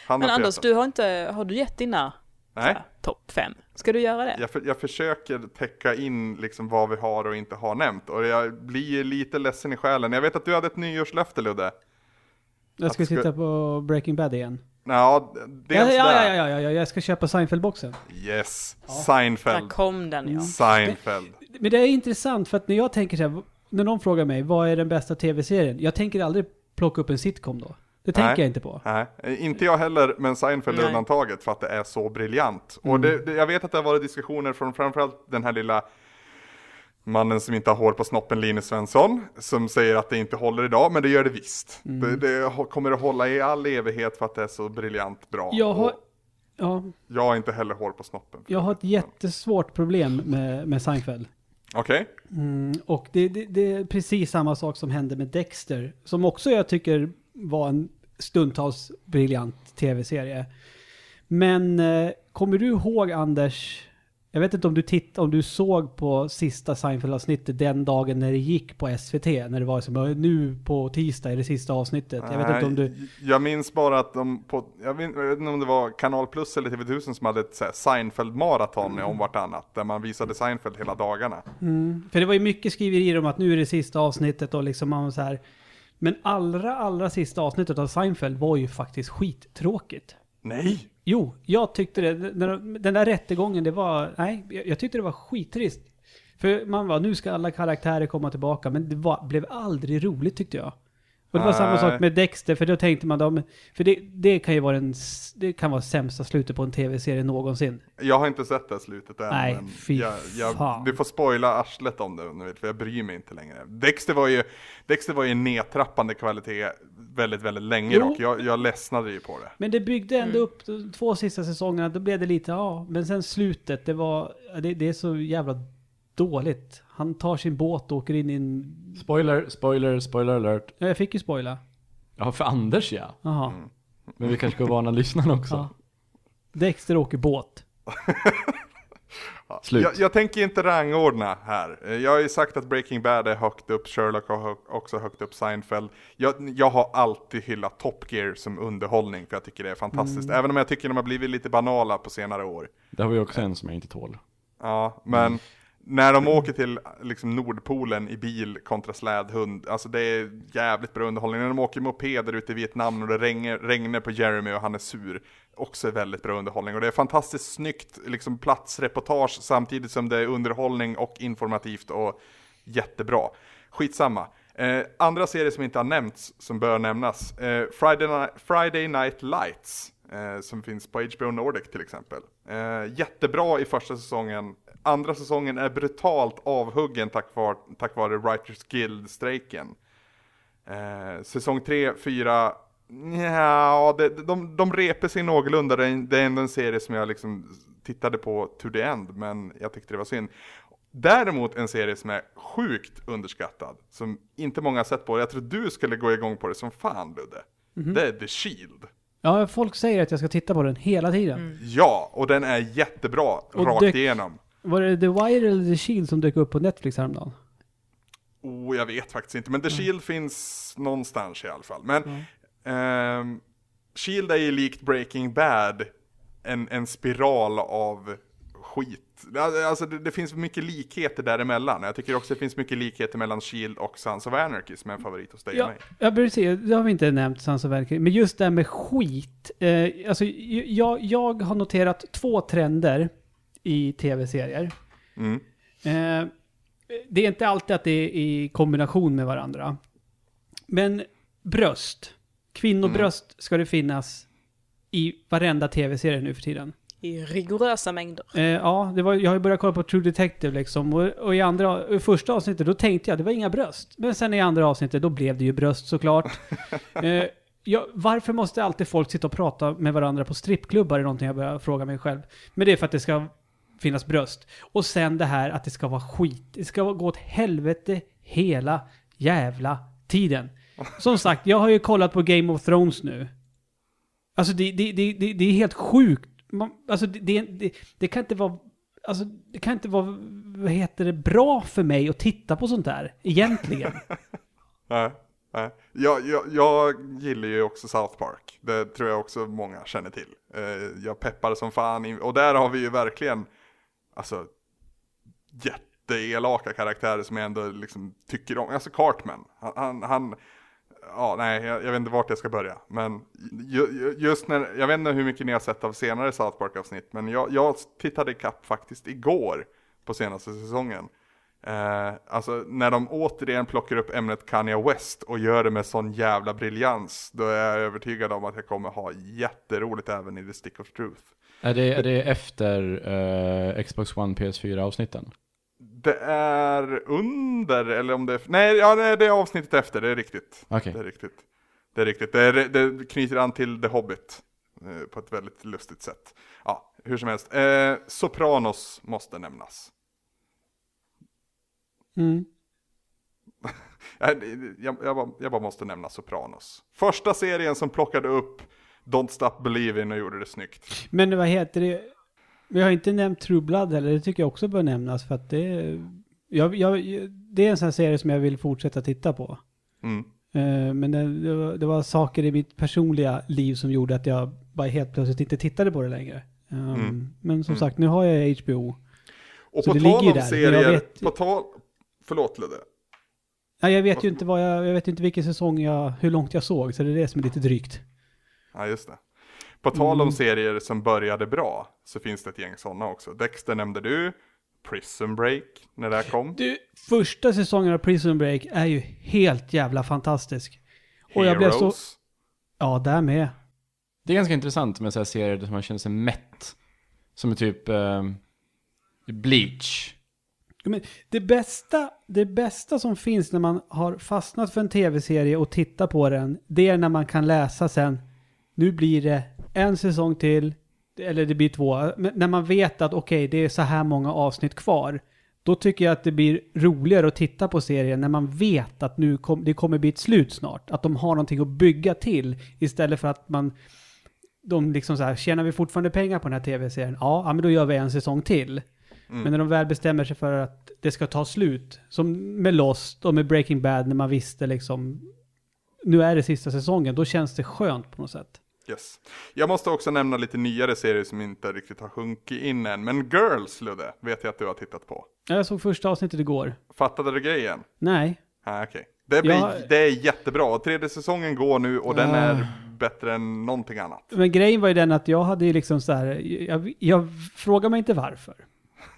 Handen Men Anders, du har inte, har du gett dina Nej, topp fem? Ska du göra det? jag, för, jag försöker täcka in liksom vad vi har och inte har nämnt. Och jag blir lite ledsen i själen. Jag vet att du hade ett nyårslöfte, Ludde. Jag ska ska- titta på Breaking Bad igen. Ja, Ja, dels ja, där. ja, ja, ja, ja, jag ska köpa Seinfeld-boxen. Yes, Där Seinfeld. kom den ja. Seinfeld. Men det är intressant för att när jag tänker så här, när någon frågar mig vad är den bästa tv-serien? Jag tänker aldrig plocka upp en sitcom då. Det tänker Nej. jag inte på. Nej, inte jag heller, men Seinfeld är undantaget för att det är så briljant. Och det, det, jag vet att det har varit diskussioner från framförallt den här lilla mannen som inte har hår på snoppen, Linus Svensson, som säger att det inte håller idag, men det gör det visst. Det, det ho- kommer att hålla i all evighet för att det är så briljant bra. Jag har, ja, jag har inte heller hår på snoppen. jag har ett jättesvårt problem med, med Seinfeld. Okej, Mm, och det, det, det är precis samma sak som hände med Dexter, som också jag tycker var en stundtals briljant tv-serie. Men eh, kommer du ihåg Anders, jag vet inte om du titt, om du såg på sista Seinfeld-avsnittet den dagen när det gick på SVT, när det var som "Ö, nu på tisdag är det sista avsnittet. Jag vet inte om du... Nej, Jag minns bara att de på, jag vet, jag vet inte om det var Kanal Plus eller TV1000 som hade ett Seinfeld-maraton om vartannat, där man visade Seinfeld hela dagarna. Mm, för det var ju mycket skriverier om att nu är det sista avsnittet och liksom man var så här. Men allra, allra sista avsnittet av Seinfeld var ju faktiskt skittråkigt. Nej! Jo, jag tyckte det. Den där rättegången, det var... Nej, jag jag tyckte det var skittrist. För man var, nu ska alla karaktärer komma tillbaka, men det var, blev aldrig roligt tyckte jag. Och det var samma sak med Dexter, för då tänkte man då, för det, det kan ju vara den, det kan vara sämsta slutet på en tv-serie någonsin. Jag har inte sett det slutet än. Nej, men fy jag, jag, fan. Du får spoila arslet om det för jag bryr mig inte längre. Dexter var ju, Dexter var ju en nedtrappande kvalitet väldigt, väldigt länge Jo. dock. Jag, jag ledsnade ju på det. Men det byggde ändå upp de två sista säsongerna, då blev det lite, ja, men sen slutet, det var, det, det är så jävla dåligt. Han tar sin båt och åker in i en, Spoiler, spoiler, spoiler alert. ja, jag fick ju spoila. Ja, för Anders ja. Jaha. Men vi kanske ska varna lyssnarna också. Ja. Dexter åker båt. Slut. Jag, jag tänker inte rangordna här. Jag har ju sagt att Breaking Bad är högt upp, Sherlock har också högt upp, Seinfeld. Jag, jag har alltid hyllat Top Gear som underhållning, för jag tycker det är fantastiskt. Mm. Även om jag tycker de har blivit lite banala på senare år. Det har vi också en som jag inte tål. Ja, men när de åker till liksom Nordpolen i bil kontra slädhund, alltså det är jävligt bra underhållning. När de åker mopeder ute i Vietnam och det regnar, regnar på Jeremy och han är sur, också väldigt bra underhållning. Och det är fantastiskt snyggt liksom platsreportage samtidigt som det är underhållning och informativt och jättebra. Skitsamma. Eh, andra serier som inte har nämnts, som bör nämnas. Eh, Friday, Friday Night Lights, eh, som finns på HBO Nordic till exempel. Eh, jättebra i första säsongen. Andra säsongen är brutalt avhuggen tack vare, tack vare Writers Guild-strejken. Eh, säsong 3, 4, ja, det, de, de reper sig någorlunda. Det är, ändå en serie som jag liksom tittade på to the end, men jag tyckte det var synd. Däremot en serie som är sjukt underskattad, som inte många har sett på. Jag tror du skulle gå igång på det som fan Ludde. Det är The Shield. Ja, folk säger att jag ska titta på den hela tiden. Ja, och den är jättebra rakt dök- igenom. Var det The Wire eller The Shield som dök upp på Netflix häromdagen? Oh, jag vet faktiskt inte, men The Shield finns någonstans i alla fall. Men ehm, Shield är ju likt Breaking Bad en, en spiral av skit. Alltså det, det finns mycket likheter däremellan. Jag tycker också det finns mycket likheter mellan Shield och Sons of Anarchy som är en favorit hos dig och Ja, mig. ja precis. Det har vi inte nämnt, Sons of Anarchy. Men just det här med skit. Eh, alltså, jag, jag har noterat två trender i tv-serier. Mm. Eh, det är inte alltid att det är i kombination med varandra. Men bröst. Kvinnobröst ska det finnas i varenda tv-serie nu för tiden. I rigorösa mängder. Eh, ja, det var, jag har ju börjat kolla på True Detective liksom. Och, och i, andra, i första avsnittet då tänkte jag det var inga bröst. Men sen i andra avsnittet då blev det ju bröst såklart. eh, ja, varför måste alltid folk sitta och prata med varandra på strippklubbar? är någonting jag börjar fråga mig själv. Men det är för att det ska finnas bröst. Och sen det här att det ska vara skit. Det ska gå åt helvete hela jävla tiden. Som sagt, jag har ju kollat på Game of Thrones nu. Alltså det, det, det, det, det är helt sjukt. Man, alltså det, det, det, det kan inte vara... Alltså det kan inte vara, vad heter det, bra för mig att titta på sånt där, egentligen. Nej, nej. Jag, jag, jag gillar ju också South Park. Det tror jag också många känner till. Eh, jag peppar som fan. in- Och där har vi ju verkligen, alltså, jätteelaka karaktärer som jag ändå liksom tycker om. Alltså Cartman. Han, han, han ja nej, jag, jag vet inte vart jag ska börja. Men ju, just när, jag vet inte hur mycket ni har sett av senare South Park-avsnitt. Men jag, jag tittade ikapp faktiskt igår på senaste säsongen. Eh, alltså när de återigen plockar upp ämnet Kanye West och gör det med sån jävla briljans, då är jag övertygad om att jag kommer ha jätteroligt även i The Stick of Truth. Är det, är det efter eh, Xbox One PS4 avsnitten? Det är under, eller om det är, nej, ja, det är avsnittet efter, det är riktigt. Okej. Det är riktigt. Det är riktigt, det, är, det knyter an till The Hobbit eh, på ett väldigt lustigt sätt. Ja, hur som helst. Eh, Sopranos måste nämnas. Mm. Jag, jag, jag, bara, jag bara måste nämna Sopranos. Första serien som plockade upp Don't Stop Believing och gjorde det snyggt. Men vad heter det? Vi har inte nämnt True Blood heller, det tycker jag också bör nämnas för att det... Jag, jag, det är en sån här serie som jag vill fortsätta titta på. Mm. Eh, Men det, det, var, det var saker i mitt personliga liv som gjorde att jag bara helt plötsligt inte tittade på det längre. Um, Mm. Men som Mm. sagt, nu har jag HBO. Och Så på det tal ligger om där, serier, vet- på tal, förlåt Ludde. Ja, jag vet ju inte vad jag, jag vet inte vilken säsong jag, hur långt jag såg, så det är det som är lite drygt. Ja, just det. På tal om Mm. serier som började bra, så finns det ett gäng sådana också. Dexter nämnde du, Prison Break, när det här kom. Du, första säsongen av Prison Break är ju helt jävla fantastisk. Och jag blev så, Heroes. ja där med. Det är ganska intressant med så här serier där man känner sig mätt. Som är typ eh, Bleach. Men det bästa, det bästa som finns när man har fastnat för en tv-serie och tittar på den, det är när man kan läsa sen, nu blir det en säsong till, eller det blir två, men när man vet att okej, det är så här många avsnitt kvar. Då tycker jag att det blir roligare att titta på serien när man vet att nu kom, det kommer bli ett slut snart. Att de har någonting att bygga till istället för att man de liksom så här, tjänar vi fortfarande pengar på den här tv-serien? Ja, ja, men då gör vi en säsong till. Mm. Men när de väl bestämmer sig för att det ska ta slut, som med Lost och med Breaking Bad när man visste liksom, nu är det sista säsongen, då känns det skönt på något sätt. Yes. Jag måste också nämna lite nyare serier som inte riktigt har sjunkit in än. Men Girls, Ludde, vet jag att du har tittat på. Ja, Jag såg första avsnittet igår. Fattade du grejen? Nej. Ah, okej. Det, blir, Ja. det är jättebra. Tredje säsongen går nu och den Ah. är bättre än någonting annat. Men grejen var ju den att jag hade ju liksom så här, jag, jag frågar mig inte varför.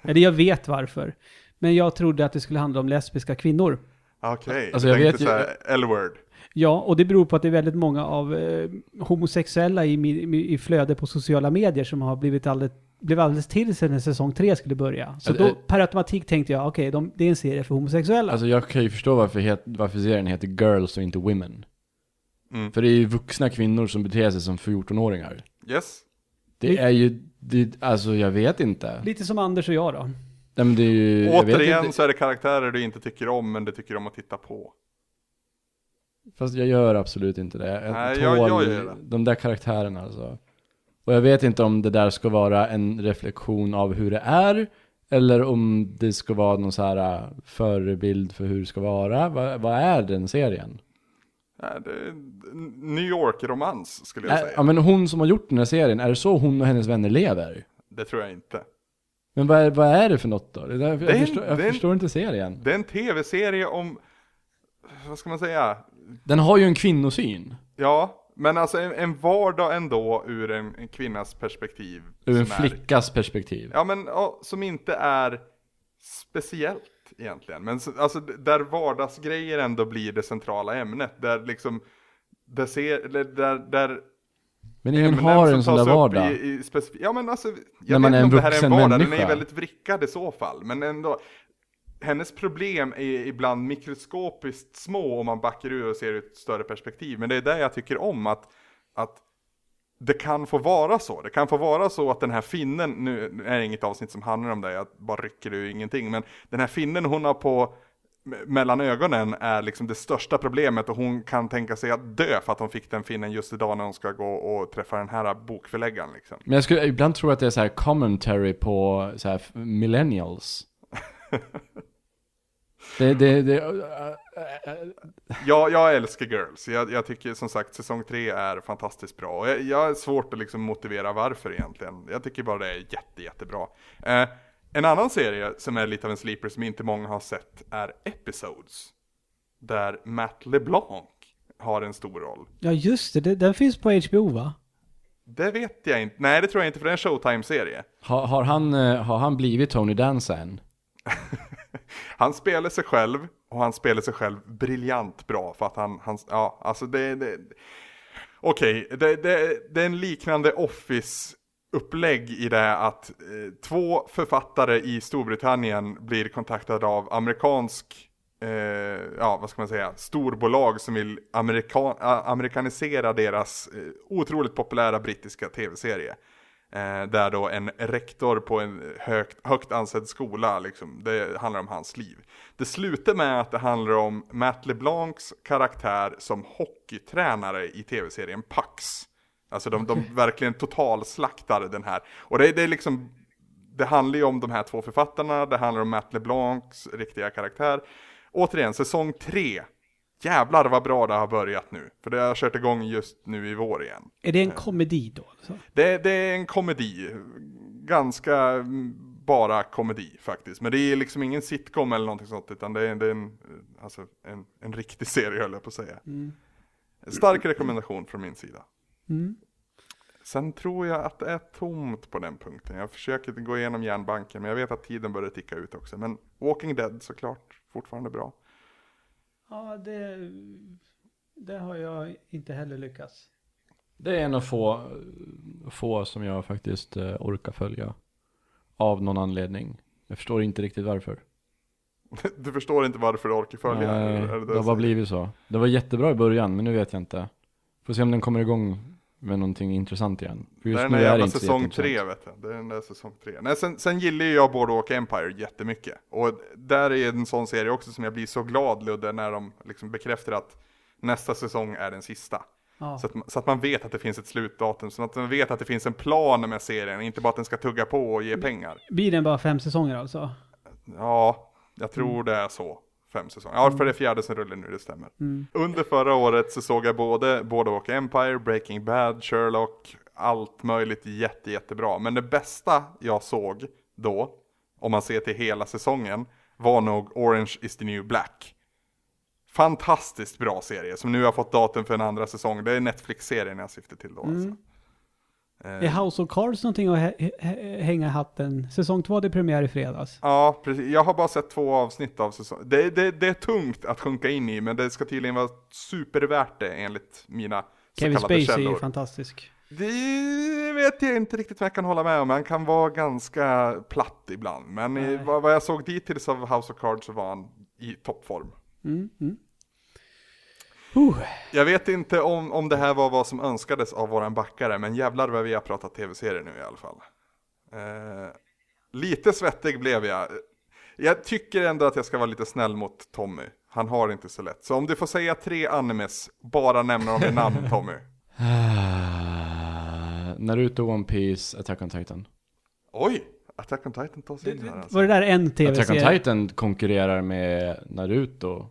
Eller jag vet varför. Men jag trodde att det skulle handla om lesbiska kvinnor. Okej, Alltså, jag tänkte vet ju- så här, L-word. Ja, och det beror på att det är väldigt många av eh, homosexuella i, mi- i flöde på sociala medier som har blivit alldeles, blev alldeles till sig när säsong tre skulle börja. Så Alltså, då eh, per automatik tänkte jag, okej, de, det är en serie för homosexuella. Alltså jag kan ju förstå varför, het, varför serien heter Girls och inte Women. Mm. För det är ju vuxna kvinnor som beter sig som 14-åringar. Yes. Det är ju, det, alltså jag vet inte. Lite som Anders och jag då. Nej, men det är ju, jag vet Återigen inte, så är det karaktärer du inte tycker om, men du tycker om att titta på. Fast jag gör absolut inte det. Jag Nej, jag- jag gör det. de där karaktärerna alltså. Och jag vet inte om det där ska vara en reflektion av hur det är, eller om det ska vara någon så här äh, förebild för hur det ska vara. Vad, vad är den serien? Nej, det är New York-romans skulle jag Är, säga. ja men hon som har gjort den här serien, är det så hon och hennes vänner lever? Det tror jag inte. Men vad är, vad är det för något då? Det där, jag en- förstår, jag en- förstår inte serien. Det är en tv-serie om, vad ska man säga? Den har ju en kvinnosyn. Ja, men alltså en, en vardag ändå ur en, en kvinnas perspektiv. Ur en som är- flickas perspektiv. Ja, men ja, som inte är speciellt egentligen. Men så- alltså där vardagsgrejer ändå blir det centrala ämnet. Där liksom, där, ser, där, där Men ingen ämnen har en sån där vardag. I, i specif- ja men alltså, När jag man vet är inte en om det här är en vardag, den är människa. ju väldigt vrickad i så fall. Men ändå, hennes problem är ibland mikroskopiskt små om man backar ur och ser ur ett större perspektiv. Men det är det jag tycker om, att, att det kan få vara så. Det kan få vara så att den här finnen, nu är det inget avsnitt som handlar om det, jag bara rycker ur ingenting, men den här finnen hon har på me- mellan ögonen är liksom det största problemet och hon kan tänka sig att dö för att hon fick den finnen just idag när hon ska gå och träffa den här bokförläggaren liksom. Men jag skulle ibland tro att det är så här commentary på så här millennials. det, det, det, Ja, jag älskar Girls. Jag, jag tycker som sagt säsong tre är fantastiskt bra. Och jag, jag har svårt att liksom motivera varför egentligen. Jag tycker bara det är jätte, jättebra. Eh, en annan serie som är lite av en sleeper som inte många har sett är Episodes. Där Matt LeBlanc har en stor roll. Ja, just det, det. Den finns på HBO va? Det vet jag inte. Nej, det tror jag inte för det är en Showtime-serie. har, har, han, eh, har han blivit Tony Danza än? Han spelar sig själv och han spelar sig själv briljant bra för att han, han ja, alltså det, det Okej, det, det, det är en liknande Office upplägg i det att eh, två författare i Storbritannien blir kontaktade av amerikansk, eh, ja vad ska man säga, storbolag som vill amerika amerikanisera deras eh, otroligt populära brittiska tv-serie. Eh, där då en rektor på en högt, högt ansedd skola, liksom, det handlar om hans liv. Det slutar med att det handlar om Matt LeBlancs karaktär som hockeytränare i tv-serien Pax. Alltså de, de verkligen totalslaktar den här. Och det, det är liksom, det handlar ju om de här två författarna, det handlar om Matt LeBlancs riktiga karaktär. Återigen, säsong tre. Jävlar vad bra det har börjat nu. För det har kört igång just nu i vår igen. Är det en komedi då? Alltså? Det, det är en komedi. Ganska mm, bara komedi faktiskt. Men det är liksom ingen sitcom eller någonting sånt. Utan det är, det är en, alltså en, en riktig serie höll jag på att säga. Mm. Stark rekommendation från min sida. Mm. Sen tror jag att det är tomt på den punkten. Jag försöker gå igenom järnbanken men jag vet att tiden börjar ticka ut också. Men Walking Dead såklart, fortfarande bra. Ja, det, det har jag inte heller lyckats. Det är en av få, få som jag faktiskt eh, orkar följa. Av någon anledning. Jag förstår inte riktigt varför. Du förstår inte varför du orkar följa? Nej, det det har bara blivit så. Det var jättebra i början, men nu vet jag inte. Får se om den kommer igång med någonting intressant igen. För Det just är den där jävla säsong tre vet du. Det är den där säsong tre. Nej, sen, sen gillar ju jag Boardwalk Empire jättemycket. Och där är en sån serie också som jag blir så glad Ludde när de liksom bekräftar att nästa säsong är den sista. Ja. Så att, man- så att man vet att det finns ett slutdatum, så att man vet att det finns en plan med serien, inte bara att den ska tugga på och ge pengar. Blir den bara fem säsonger alltså? Ja, jag tror det är så. Fem säsonger. Ja, för det är fjärde som rullar nu, det stämmer. Mm. Under förra året så såg jag både Boardwalk Empire, Breaking Bad, Sherlock, allt möjligt jätte, jättebra. Men det bästa jag såg då, om man ser till hela säsongen, var nog Orange is the new black. Fantastiskt bra serie som nu har fått datum för en andra säsong. Det är Netflix-serien jag syftar till då alltså. Eh, Är House of Cards någonting att hä- hä- hänga i hatten? Säsong två hade premiär i fredags. Ja, precis. Jag har bara sett två avsnitt av säsongen. Det, det, det är tungt att sjunka in i, men det ska tydligen vara supervärt det enligt mina Kevin Spacey är källor. ju fantastisk. Det vet jag inte riktigt vad jag kan hålla med om. Han kan vara ganska platt ibland. Men i, vad jag såg dittills av House of Cards så var han i toppform. Mm, mm. Uh, Jag vet inte om, om det här var vad som önskades av våran backare, men jävlar vad vi har pratat tv-serier nu i alla fall. Eh, lite svettig blev jag. Jag tycker ändå att jag ska vara lite snäll mot Tommy. Han har inte så lätt. Så om du får säga tre animes, bara nämna dem i namn Tommy. Ah, Naruto, One Piece, Attack on Titan. Oj! Attack on Titan tas in här alltså. var det där en Attack on tv-serie? Titan konkurrerar med Naruto.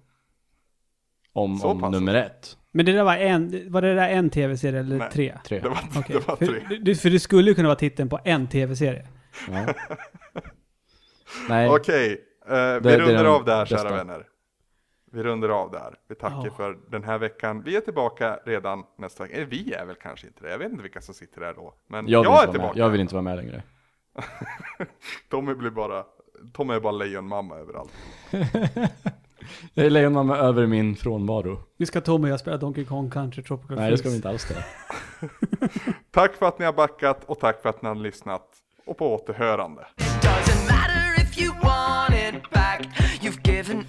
Om, Så om pass. nummer ett. Men det där var en, var det där en tv-serie eller Nej. tre? Tre. Det var, Okej. det var För, tre. det- för det skulle ju kunna vara titeln på en tv-serie. Ja. Nej, Okej, eh, vi det är rundar den av där bästa. kära vänner. Vi rundar av där. Vi tackar Ja. för den här veckan. Vi är tillbaka redan nästa vecka. Eh, vi är väl kanske inte det. Jag vet inte vilka som sitter där då. Men jag jag, vill, inte är vara tillbaka. med. jag vill inte vara med längre. Tommy blir bara, Tommy är bara lejonmamma överallt. Jag är lejonmamma över min frånvaro. Nu ska Tommy och jag spela Donkey Kong Country Tropical Nej, det ska vi inte alls det. Tack för att ni har backat och tack för att ni har lyssnat. Och på återhörande. Doesn't matter if you want it back. You've given